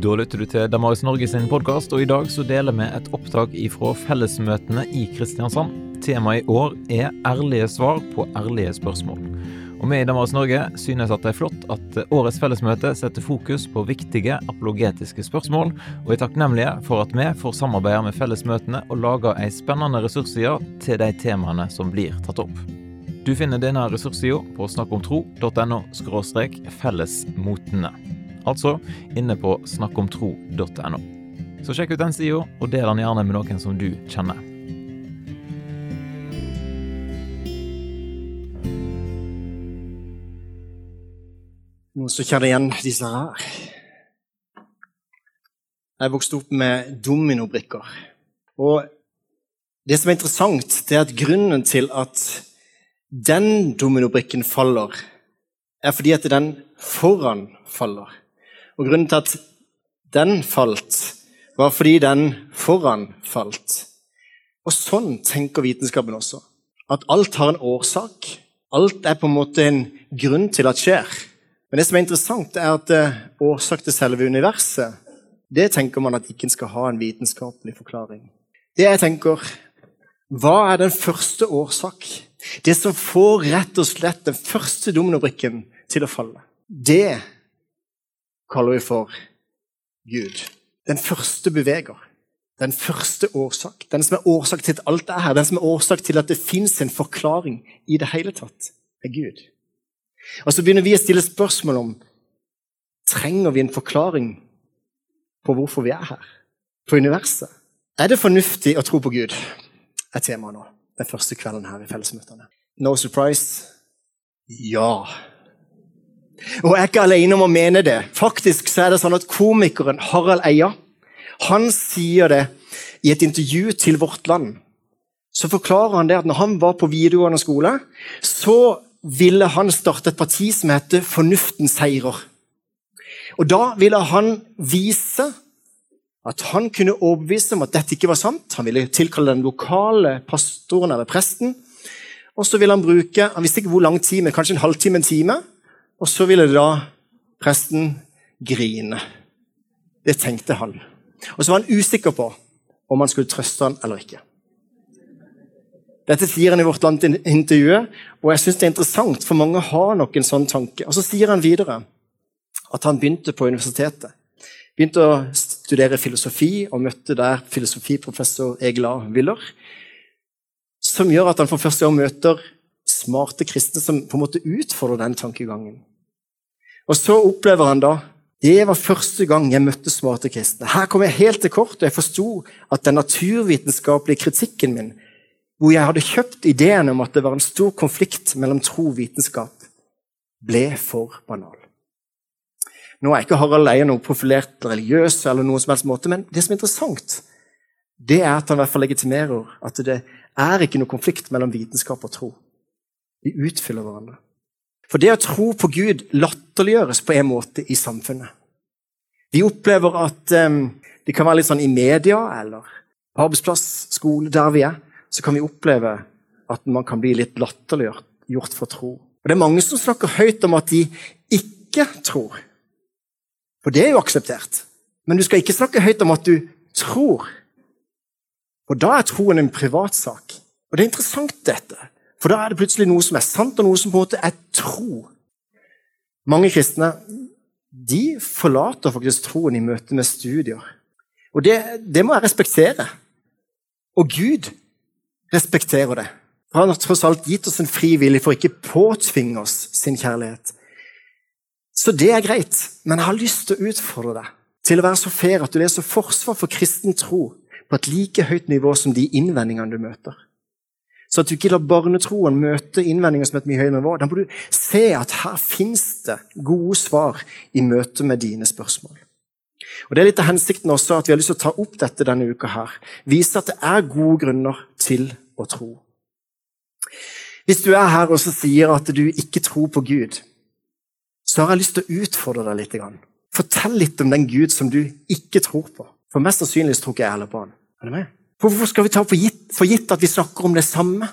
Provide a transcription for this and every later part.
Da lytter du til Damaris Norge sin podkast, og i dag så deler vi et opptak ifra fellesmøtene i Kristiansand. Temaet i år er ærlige svar på ærlige spørsmål. Og vi i Damaris Norge synes at det er flott at årets fellesmøte setter fokus på viktige apologetiske spørsmål, og er takknemlige for at vi får samarbeide med fellesmøtene og lage ei spennende ressursside til de temaene som blir tatt opp. Du finner denne ressurssida på snakkomtro.no fellesmotene. Altså inne på snakkomtro.no. Så sjekk ut den sida, og del den gjerne med noen som du kjenner. Noen som kjenner igjen disse her? Jeg vokste opp med dominobrikker. Og det som er interessant, det er at grunnen til at den dominobrikken faller, er fordi at den foran faller. Og grunnen til at den falt, var fordi den foran falt. Og sånn tenker vitenskapen også. At alt har en årsak. Alt er på en måte en grunn til at skjer. Men det som er interessant, er at eh, årsak til selve universet, det tenker man at ikke skal ha en vitenskapelig forklaring. Det jeg tenker, hva er den første årsak? Det som får rett og slett den første dominobrikken til å falle. Det kaller vi for Gud. Den første beveger. Den første årsak. Den som er årsak til at alt er her. Den som er årsak til at det fins en forklaring i det hele tatt, er Gud. Og så begynner vi å stille spørsmål om trenger vi en forklaring på hvorfor vi er her, på universet. Er det fornuftig å tro på Gud? er temaet nå, den første kvelden her i fellesmøtene. No surprise ja. Og jeg er ikke alene om å mene det. Faktisk så er det sånn at Komikeren Harald Eia han sier det i et intervju til Vårt Land. Så forklarer han det at når han var på videregående skole, så ville han starte et parti som heter Fornuften seirer. Og Da ville han vise at han kunne overbevise om at dette ikke var sant. Han ville tilkalle den lokale pastoren eller presten. Og så ville han bruke han visste ikke hvor lang tid, men kanskje en halvtime, en time. Og så ville da presten grine. Det tenkte han. Og så var han usikker på om han skulle trøste han eller ikke. Dette sier han i Vårt Land-intervjuet, og jeg synes det er interessant, for mange har nok en sånn tanke. Og Så sier han videre at han begynte på universitetet. Begynte å studere filosofi og møtte der filosofiprofessor Egil. Willer. Som gjør at han for første gang møter smarte kristne som på en måte utfordrer den tankegangen. Og så opplever han da det var første gang jeg møtte smarte kristne. Her kom jeg helt til kort, og jeg forsto at den naturvitenskapelige kritikken min hvor jeg hadde kjøpt ideen om at det var en stor konflikt mellom tro og vitenskap, ble for banal. Nå er ikke Harald Eie noe profilert religiøs, eller noen som helst måte, men det som er interessant, det er at han i hvert fall legitimerer at det er ikke noe konflikt mellom vitenskap og tro. De utfyller hverandre. For det å tro på Gud latterliggjøres på en måte i samfunnet. Vi opplever at um, det kan være litt sånn i media eller på arbeidsplass, skole, der vi er så kan vi oppleve at man kan bli litt latterliggjort for tro. Og Det er mange som snakker høyt om at de ikke tror. For det er jo akseptert. Men du skal ikke snakke høyt om at du tror. Og da er troen en privatsak. Og det er interessant, dette. For da er det plutselig noe som er sant, og noe som på en måte er tro. Mange kristne de forlater faktisk troen i møte med studier. Og det, det må jeg respektere. Og Gud respekterer det. Han har tross alt gitt oss en fri vilje for ikke påtvinge oss sin kjærlighet. Så det er greit, men jeg har lyst til å utfordre deg til å være så fair at du leser forsvar for kristen tro på et like høyt nivå som de innvendingene du møter. Så at du ikke lar barnetroen møte innvendinger som et mye høyere nivå. Da må du se at her fins det gode svar i møte med dine spørsmål. Og Det er litt av hensikten også at vi har lyst til å ta opp dette denne uka. her. Vise at det er gode grunner til å tro. Hvis du er her og sier at du ikke tror på Gud, så har jeg lyst til å utfordre deg litt. Fortell litt om den Gud som du ikke tror på. For mest sannsynlig tror ikke jeg heller på han. Er du med? Hvorfor skal vi ta for gitt, for gitt at vi snakker om det samme?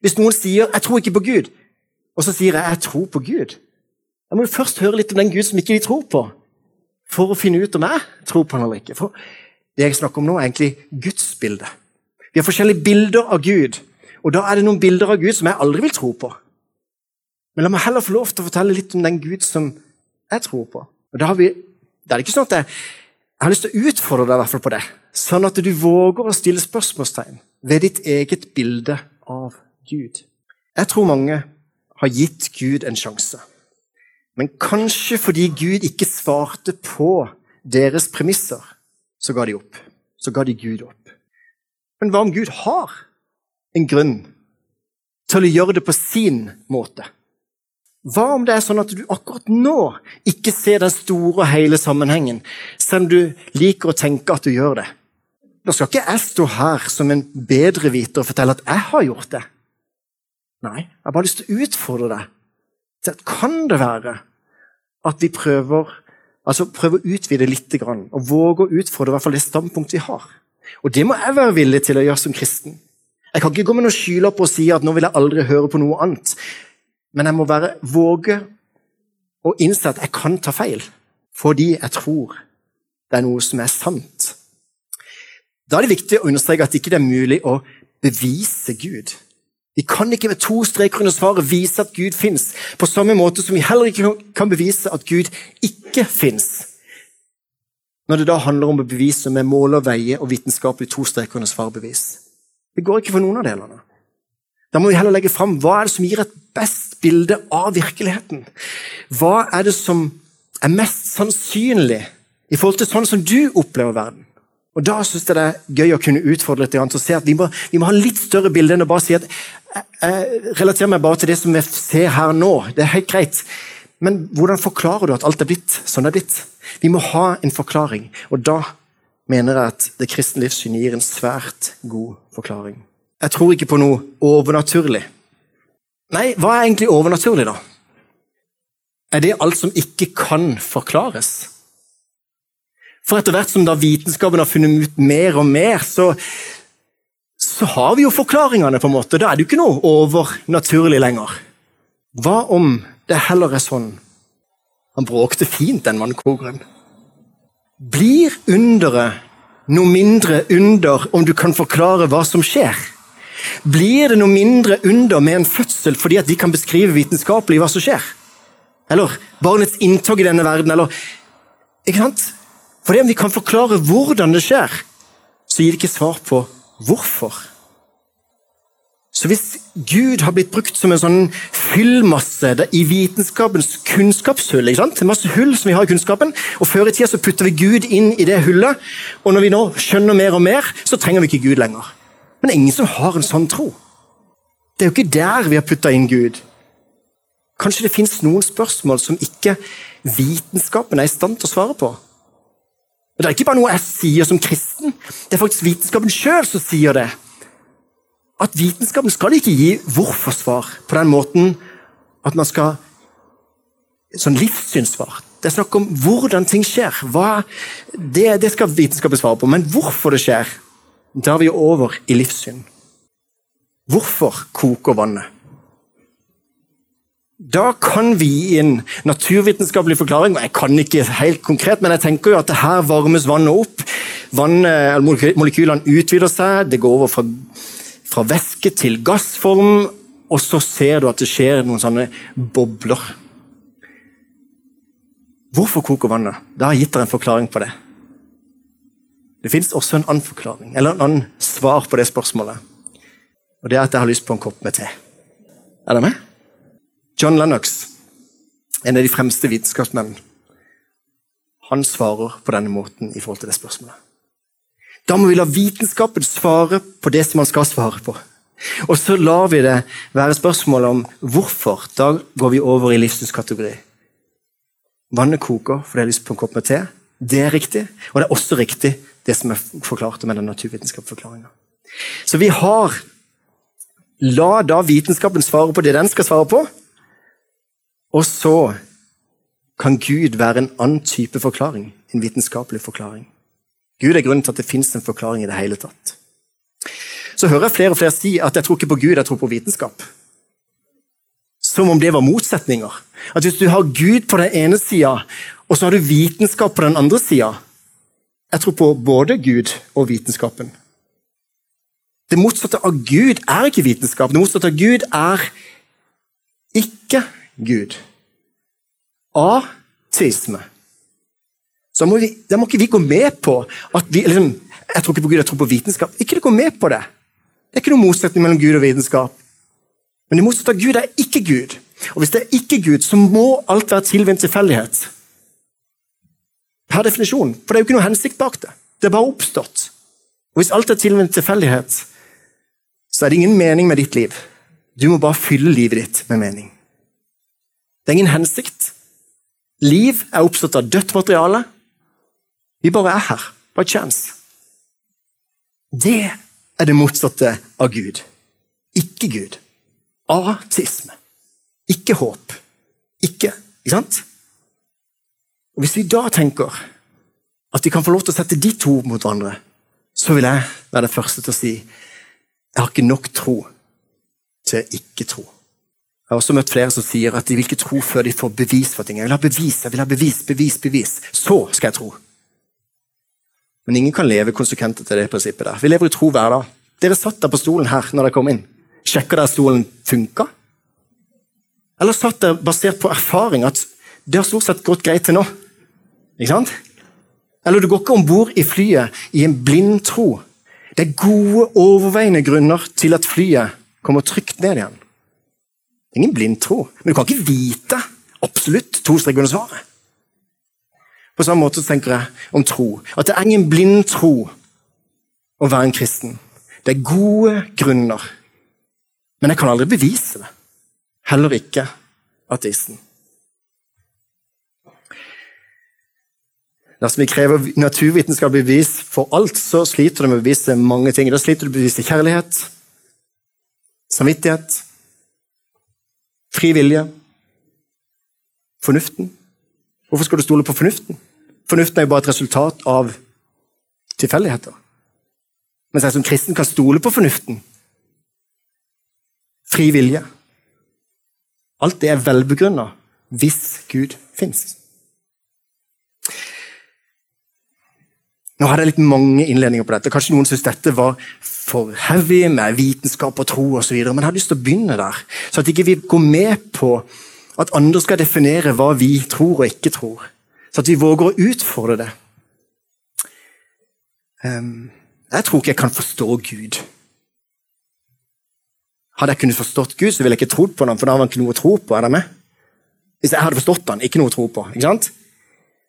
Hvis noen sier 'jeg tror ikke på Gud', og så sier jeg 'jeg tror på Gud', da må du først høre litt om den Gud som ikke vi tror på. for å finne ut om jeg tror på han eller ikke. For det jeg snakker om nå, er egentlig gudsbildet. Vi har forskjellige bilder av Gud, og da er det noen bilder av Gud som jeg aldri vil tro på. Men la meg heller få lov til å fortelle litt om den Gud som jeg tror på. Og da, vi, da er ikke sånn at jeg, jeg har lyst til å utfordre deg i hvert fall på det, sånn at du våger å stille spørsmålstegn ved ditt eget bilde av Gud. Jeg tror mange har gitt Gud en sjanse. Men kanskje fordi Gud ikke svarte på deres premisser, så ga de opp. Så ga de Gud opp. Men hva om Gud har en grunn til å gjøre det på sin måte? Hva om det er sånn at du akkurat nå ikke ser den store og hele sammenhengen, selv om du liker å tenke at du gjør det? Da skal ikke jeg stå her som en bedreviter og fortelle at jeg har gjort det. Nei, jeg har bare lyst til å utfordre deg kan det være at vi prøver Altså prøver å utvide litt og våge å utfordre i hvert fall det standpunktet vi har. Og det må jeg være villig til å gjøre som kristen. Jeg kan ikke gå med noen skylapper og si at nå vil jeg aldri høre på noe annet. Men jeg må være, våge å innse at jeg kan ta feil, fordi jeg tror det er noe som er sant. Da er det viktig å understreke at det ikke er mulig å bevise Gud. Vi kan ikke med to streker under svaret vise at Gud fins, på samme måte som vi heller ikke kan bevise at Gud ikke fins. Når det da handler om å bevise med mål og veie og vitenskapelig to streker under svarbevis. Det går ikke for noen av delene. Da må vi heller legge fram hva er det som gir et best bilde av virkeligheten. Hva er det som er mest sannsynlig i forhold til sånn som du opplever verden? Og Da syns jeg det er gøy å kunne utfordre litt og se at vi må, vi må ha litt større bilde enn å bare si at jeg relaterer meg bare til det som vi ser her nå. Det er helt greit. Men hvordan forklarer du at alt er blitt sånn det er blitt? Vi må ha en forklaring. Og da mener jeg at det kristne livssyn gir en svært god forklaring. Jeg tror ikke på noe overnaturlig. Nei, hva er egentlig overnaturlig, da? Er det alt som ikke kan forklares? For etter hvert som da vitenskapen har funnet ut mer og mer, så, så har vi jo forklaringene. på en måte. Da er det jo ikke noe overnaturlig lenger. Hva om det heller er sånn Han bråkte fint, den vannkogeren. Blir underet noe mindre under om du kan forklare hva som skjer? Blir det noe mindre under med en fødsel fordi at de kan beskrive vitenskapelig hva som skjer? Eller barnets inntog i denne verden, eller Ikke sant? Fordi om vi kan forklare hvordan det skjer, så gir det ikke svar på hvorfor. Så hvis Gud har blitt brukt som en sånn fyllmasse i vitenskapens kunnskapshull? En masse hull som vi har i kunnskapen, og Før i tida så putter vi Gud inn i det hullet, og når vi nå skjønner mer og mer, så trenger vi ikke Gud lenger. Men det er ingen som har en sånn tro. Det er jo ikke der vi har putta inn Gud. Kanskje det fins noen spørsmål som ikke vitenskapen er i stand til å svare på. Og Det er ikke bare noe jeg sier som kristen, det er faktisk vitenskapen sjøl som sier det. At vitenskapen skal ikke gi hvorfor-svar på den måten at man skal Sånn livssynssvar. Det er snakk om hvordan ting skjer. Hva, det, det, skal vitenskapen svare på. Men hvorfor det skjer, da er vi over i livssyn. Hvorfor koker vannet? Da kan vi i en naturvitenskapelig forklaring. Jeg kan ikke helt konkret, men jeg tenker jo at her varmes vannet opp. Vannet, molekylene utvider seg, det går over fra, fra væske til gassform, og så ser du at det skjer noen sånne bobler. Hvorfor koker vannet? Da har jeg gitt dere en forklaring på det. Det fins også en annen forklaring, eller en annen svar på det spørsmålet. Og det er at jeg har lyst på en kopp med te. Er dere med? John Lennox, en av de fremste vitenskapsmennene, han svarer på denne måten i forhold til det spørsmålet. Da må vi la vitenskapen svare på det som man skal svare på. Og så lar vi det være spørsmålet om hvorfor. Da går vi over i livssynskategori. Vannet koker fordi jeg har lyst på en kopp med te. Det er riktig. Og det er også riktig, det som jeg forklarte med den naturvitenskapsforklaringa. Så vi har La da vitenskapen svare på det den skal svare på, og så kan Gud være en annen type forklaring, en vitenskapelig forklaring. Gud er grunnen til at det fins en forklaring i det hele tatt. Så hører jeg flere og flere si at jeg tror ikke på Gud, jeg tror på vitenskap. som om det var motsetninger. At hvis du har Gud på den ene sida, og så har du vitenskap på den andre sida Jeg tror på både Gud og vitenskapen. Det motsatte av Gud er ikke vitenskap. Det motsatte av Gud er ikke Gud. Ateisme. Så må, vi, da må ikke vi gå med på at vi liksom, Jeg tror ikke på Gud, jeg tror på vitenskap. Ikke gå med på det. Det er ikke noen motsetning mellom Gud og vitenskap. Men det motsatte av Gud er ikke Gud. Og hvis det er ikke Gud, så må alt være tilvendt tilfeldighet. Per definisjon. For det er jo ikke noe hensikt bak det. Det er bare oppstått. Og hvis alt er til en tilfeldighet, så er det ingen mening med ditt liv. Du må bare fylle livet ditt med mening. Det er ingen hensikt. Liv er oppstått av dødt materiale. Vi bare er her. By chance. Det er det motsatte av Gud. Ikke Gud. Atisme. Ikke håp. Ikke Ikke sant? Hvis vi da tenker at de kan få lov til å sette de to mot hverandre, så vil jeg være det første til å si jeg har ikke nok tro til ikke tro. Jeg har også møtt flere som sier at de vil ikke tro før de får bevis for ting. Jeg vil ha bevis, jeg vil ha bevis, bevis, bevis. Så skal jeg tro. Men ingen kan leve konsekvent etter det prinsippet der. Vi lever i tro hver dag. Dere satt der på stolen her når dere kom inn. Sjekka dere stolen funka? Eller satt dere basert på erfaring at det har stort sett gått greit til nå? Ikke sant? Eller du går ikke om bord i flyet i en blind tro. Det er gode, overveiende grunner til at flyet kommer trygt ned igjen. Det er ingen blind tro. Men du kan ikke vite absolutt to streker under svaret. På samme måte tenker jeg om tro. At det er ingen blind tro å være en kristen. Det er gode grunner. Men jeg kan aldri bevise det. Heller ikke ateisten. Dersom vi krever naturvitenskapelig bevis for alt, så sliter du med å bevise mange ting. Da sliter du med å bevise kjærlighet, samvittighet, fri vilje, fornuften. Hvorfor skal du stole på fornuften? Fornuften er jo bare et resultat av tilfeldigheter. Mens jeg som kristen kan stole på fornuften. Fri vilje. Alt det er velbegrunna hvis Gud fins. Nå hadde jeg litt mange innledninger på dette. Kanskje noen syntes dette var for heavy med vitenskap og tro osv. Men jeg har lyst til å begynne der, så at ikke vi går med på at andre skal definere hva vi tror og ikke tror. Så at vi våger å utfordre det. Um, jeg tror ikke jeg kan forstå Gud. Hadde jeg kunnet forstått Gud, så ville jeg ikke trodd på ham, for da har han ikke noe å tro på. er det med? Hvis jeg hadde forstått han, ikke noe å tro på. ikke sant?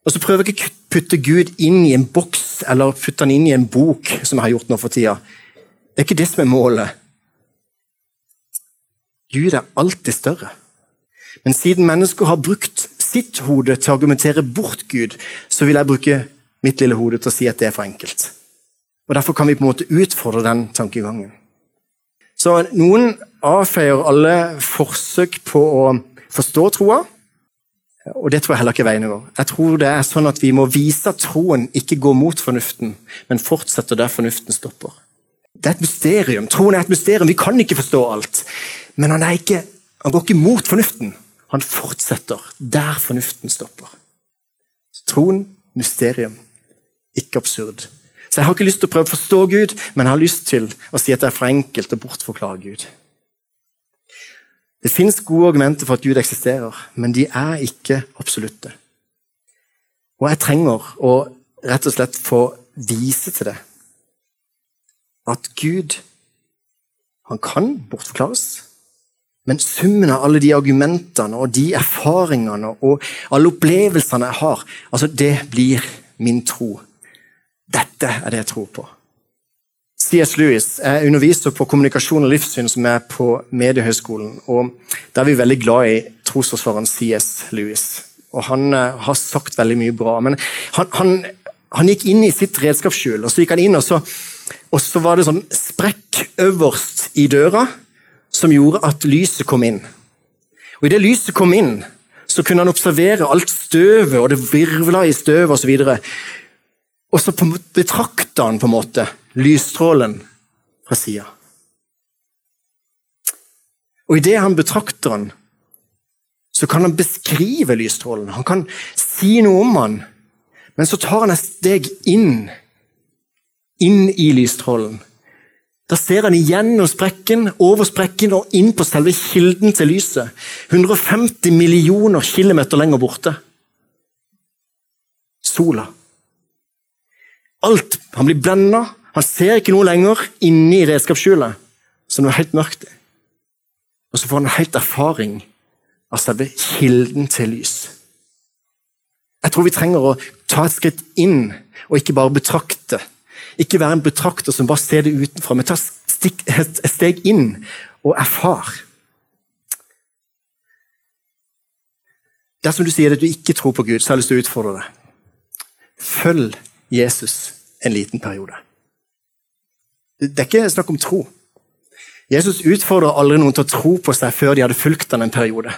Og så prøver jeg ikke å putte Gud inn i en boks eller putte han inn i en bok, som jeg har gjort nå for tida. Det er ikke det som er målet. Gud er alltid større. Men siden mennesker har brukt sitt hode til å argumentere bort Gud, så vil jeg bruke mitt lille hode til å si at det er for enkelt. Og Derfor kan vi på en måte utfordre den tankegangen. Så Noen avfeier alle forsøk på å forstå troa, og det tror jeg heller ikke er veien å gå. Jeg tror det er sånn at Vi må vise at troen ikke går mot fornuften, men fortsetter der fornuften stopper. Det er et mysterium. Troen er et mysterium. Vi kan ikke forstå alt. Men han, ikke, han går ikke mot fornuften. Han fortsetter der fornuften stopper. Troen, mysterium, ikke absurd. Så jeg har ikke lyst til å prøve å forstå Gud, men jeg har lyst til å si at det er for enkelt å bortforklare Gud. Det fins gode argumenter for at Gud eksisterer, men de er ikke absolutte. Og jeg trenger å rett og slett få vise til det. At Gud, han kan bortforklares. Men summen av alle de argumentene og de erfaringene og alle opplevelsene jeg har, altså det blir min tro dette er det jeg tror på. C.S. Lewis er underviser på kommunikasjon og livssyn som er på Mediehøgskolen. og Da er vi veldig glad i trosforsvareren C.S. Lewis. Og Han uh, har sagt veldig mye bra. Men han, han, han gikk inn i sitt redskapsskjul, og så gikk han inn, og så, og så var det sånn sprekk øverst i døra som gjorde at lyset kom inn. Og Idet lyset kom inn, så kunne han observere alt støvet, og det virvla i støvet osv. Og så betrakta han på en måte lysstrålen fra sida. Og idet han betrakter han, så kan han beskrive lysstrålen. Han kan si noe om han. Men så tar han et steg inn, inn i lysstrålen. Da ser han igjennom sprekken, over sprekken og inn på selve kilden til lyset. 150 millioner kilometer lenger borte. Sola. Alt. Han blir blenda. Han ser ikke noe lenger inni redskapsskjulet, som det er helt mørkt. Og så får han en helt erfaring av selve kilden til lys. Jeg tror vi trenger å ta et skritt inn og ikke bare betrakte. Ikke være en betrakter som bare ser det utenfra, men ta et steg inn og erfar. Dersom du sier at du ikke tror på Gud, så har jeg lyst til å utfordre deg. Følg Jesus en liten periode. Det er ikke snakk om tro. Jesus utfordrer aldri noen til å tro på seg før de hadde fulgt han en periode.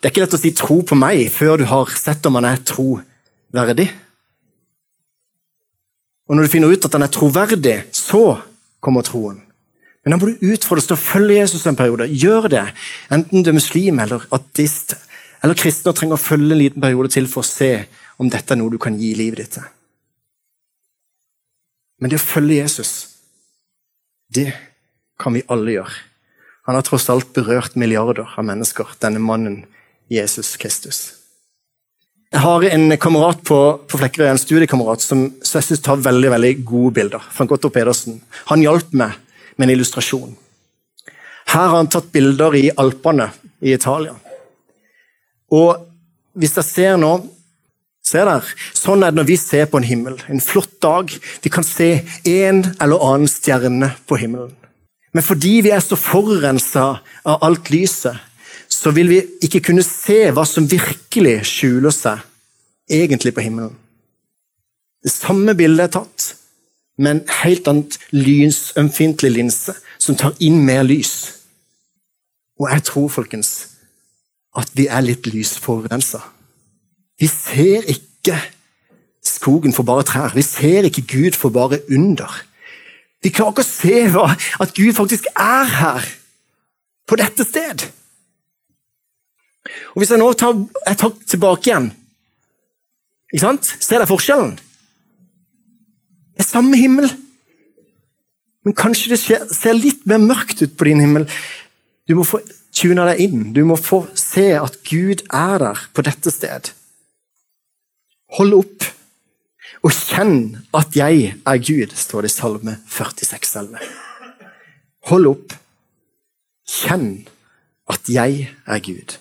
Det er ikke lett å si 'tro på meg' før du har sett om han er troverdig. Og når du finner ut at han er troverdig, så kommer troen. Men da må du utfordres til å følge Jesus en periode. Gjør det. Enten du er muslim eller ateist eller kristen og trenger å følge en liten periode til for å se om dette er noe du kan gi livet ditt til. Men det å følge Jesus, det kan vi alle gjøre. Han har tross alt berørt milliarder av mennesker, denne mannen Jesus Kristus. Jeg har en kamerat på, på Flekkerøy, en studiekamerat som jeg synes tar veldig veldig gode bilder. Frank Otto Pedersen. Han hjalp meg med en illustrasjon. Her har han tatt bilder i Alpene i Italia. Og hvis jeg ser nå Se der. Sånn er det når vi ser på en himmel. En flott dag. Vi kan se en eller annen stjerne på himmelen. Men fordi vi er så forurensa av alt lyset, så vil vi ikke kunne se hva som virkelig skjuler seg egentlig på himmelen. Det samme bildet er tatt, med en helt annet lynsømfintlig linse som tar inn mer lys. Og jeg tror, folkens, at vi er litt lysforurensa. Vi ser ikke skogen for bare trær. Vi ser ikke Gud for bare under. Vi klarer ikke å se at Gud faktisk er her, på dette sted. Og Hvis jeg nå tar et hakk tilbake igjen ikke sant? Ser dere forskjellen? Det er samme himmel. Men kanskje det ser litt mer mørkt ut på din himmel. Du må få tuna deg inn. Du må få se at Gud er der på dette sted. Hold opp og kjenn at jeg er Gud, står det i Salme 46, 11. Hold opp. Kjenn at jeg er Gud.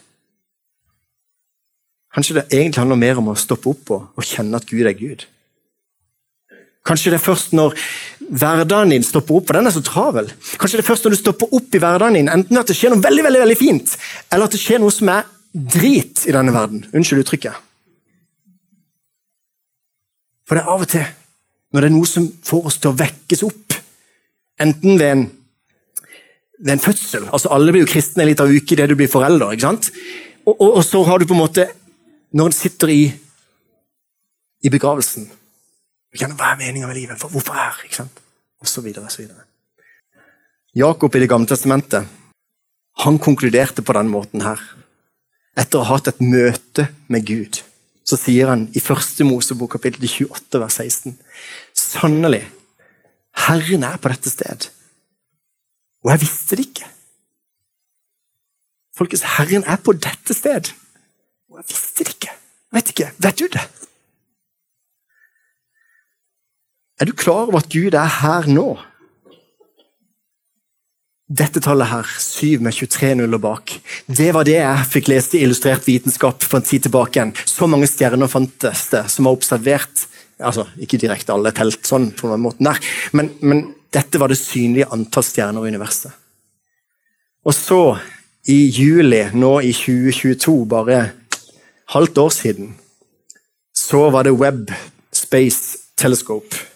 Kanskje det egentlig handler mer om å stoppe opp og, og kjenne at Gud er Gud. Kanskje det er først når hverdagen din stopper opp, for den er så travel. Kanskje det er først når du stopper opp i hverdagen din, enten at det skjer noe veldig veldig, veldig fint, eller at det skjer noe som er drit i denne verden. Unnskyld uttrykket. For det er av og til når det er noe som får oss til å vekkes opp, enten ved en, ved en fødsel altså Alle blir jo kristne en liten uke idet du blir forelder. ikke sant? Og, og, og, så har du på en måte Når en sitter i, i begravelsen Hva er meninga med livet? Hvorfor her? ikke sant? Og så videre, og så videre. Jakob i Det gamle testamentet han konkluderte på denne måten her. Etter å ha hatt et møte med Gud så sier han i første Mosebok kapittel 28 vers 16 Sannelig, Herren er på dette sted. Og jeg visste det ikke. Folkens, Herren er på dette sted. Og jeg visste det ikke. Vet ikke. Vet du det? Er du klar over at Gud er her nå? Dette tallet her, 7 med 23 nuller bak, det var det jeg fikk lest i Illustrert vitenskap for en tid tilbake. igjen. Så mange stjerner fantes det som var observert. Altså, Ikke direkte alle telt sånn, på den måten der, men, men dette var det synlige antall stjerner i universet. Og så, i juli nå i 2022, bare halvt år siden, så var det Web Space Telescope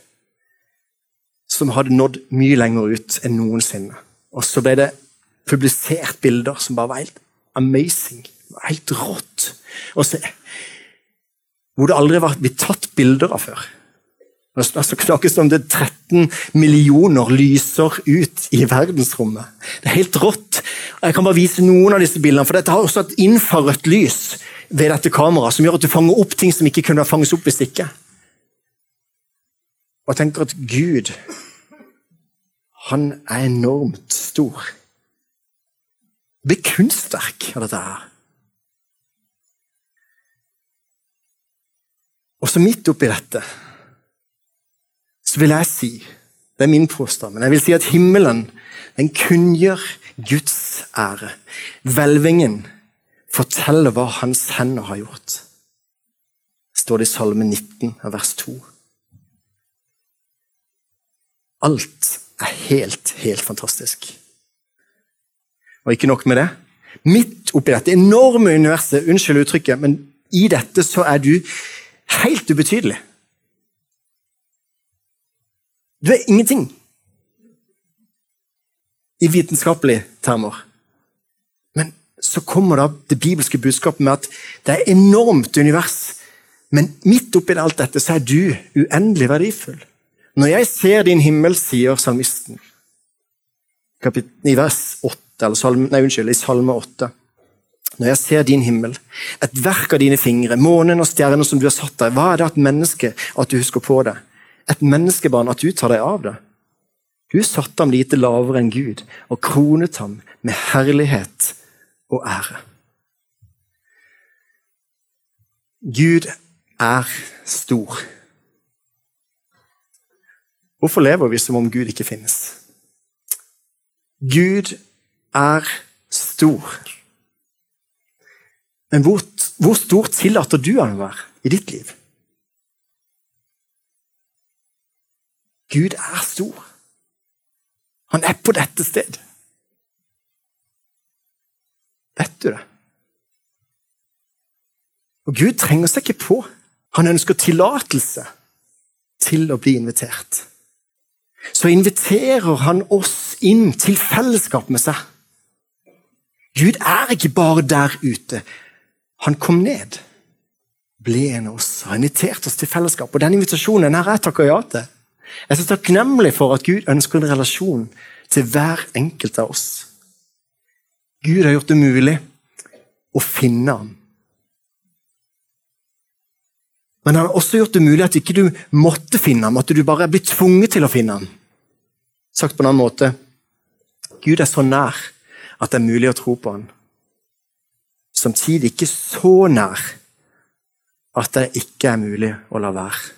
som hadde nådd mye lenger ut enn noensinne. Og så ble det publisert bilder som bare var helt amazing. Helt rått å se. Hvor det aldri var blitt tatt bilder av før. Det snakkes om det 13 millioner lyser ut i verdensrommet. Det er helt rått. Jeg kan bare vise noen av disse bildene, for dette har også et infrarødt lys ved dette kameraet som gjør at du fanger opp ting som ikke kunne fanges opp hvis ikke. Og jeg tenker at Gud, han er enormt stor. Det blir kunstverk av dette her. Og så midt oppi dette så vil jeg si Det er min påstand, men jeg vil si at himmelen den kunngjør Guds ære. Hvelvingen forteller hva hans hender har gjort. står det i Salme 19, vers 2. Alt er helt, helt fantastisk. Og ikke nok med det. Midt oppi dette enorme universet, unnskyld uttrykket, men i dette så er du helt ubetydelig. Du er ingenting i vitenskapelige termer. Men så kommer da det bibelske budskapet med at det er enormt univers. Men midt oppi alt dette så er du uendelig verdifull. Når jeg ser din himmel, sier salmisten i vers 8, eller salme, nei, unnskyld, i salme 8 Når jeg ser din himmel, et verk av dine fingre, månen og stjerner som du har satt der, hva er det at menneske at du husker på det? Et menneskebarn at du tar deg av det? Du satte ham lite lavere enn Gud og kronet ham med herlighet og ære. Gud er stor. Hvorfor lever vi som om Gud ikke finnes? Gud er stor. Men hvor, hvor stor tillater du han å være i ditt liv? Gud er stor. Han er på dette sted. Vet du det? Og Gud trenger seg ikke på. Han ønsker tillatelse til å bli invitert. Så inviterer han oss inn til fellesskap med seg. Gud er ikke bare der ute. Han kom ned, ble en av oss, har invitert oss til fellesskap. Og den invitasjonen her er takker ja til. Jeg er så takknemlig for at Gud ønsker en relasjon til hver enkelt av oss. Gud har gjort det mulig å finne ham. Men han har også gjort det mulig at ikke du måtte finne ham, at du bare er blitt tvunget til å finne ham. Sagt på en annen måte Gud er så nær at det er mulig å tro på han. Samtidig ikke så nær at det ikke er mulig å la være.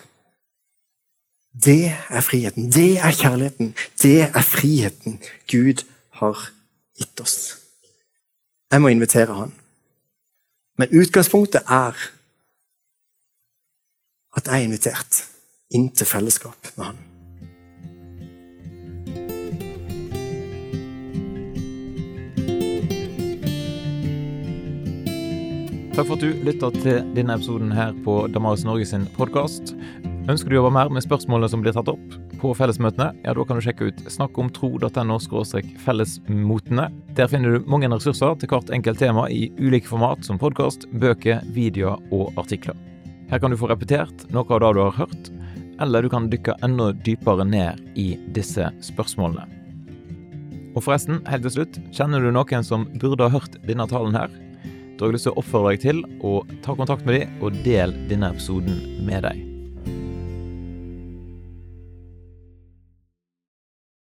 Det er friheten. Det er kjærligheten. Det er friheten Gud har gitt oss. Jeg må invitere han. Men utgangspunktet er at jeg er invitert inn til fellesskap med han. Takk for at du lytta til denne episoden her på Damaris Norge sin podkast. Ønsker du å jobbe mer med spørsmålene som blir tatt opp på fellesmøtene, ja, da kan du sjekke ut snakkomtro.no fellesmotene. Der finner du mange ressurser til hvert enkelt tema i ulike format, som podkast, bøker, videoer og artikler. Her kan du få repetert noe av det du har hørt, eller du kan dykke enda dypere ned i disse spørsmålene. Og forresten, helt til slutt, kjenner du noen som burde ha hørt denne talen her? Da har jeg lyst til å oppfordre deg til å ta kontakt med dem og del denne episoden med deg.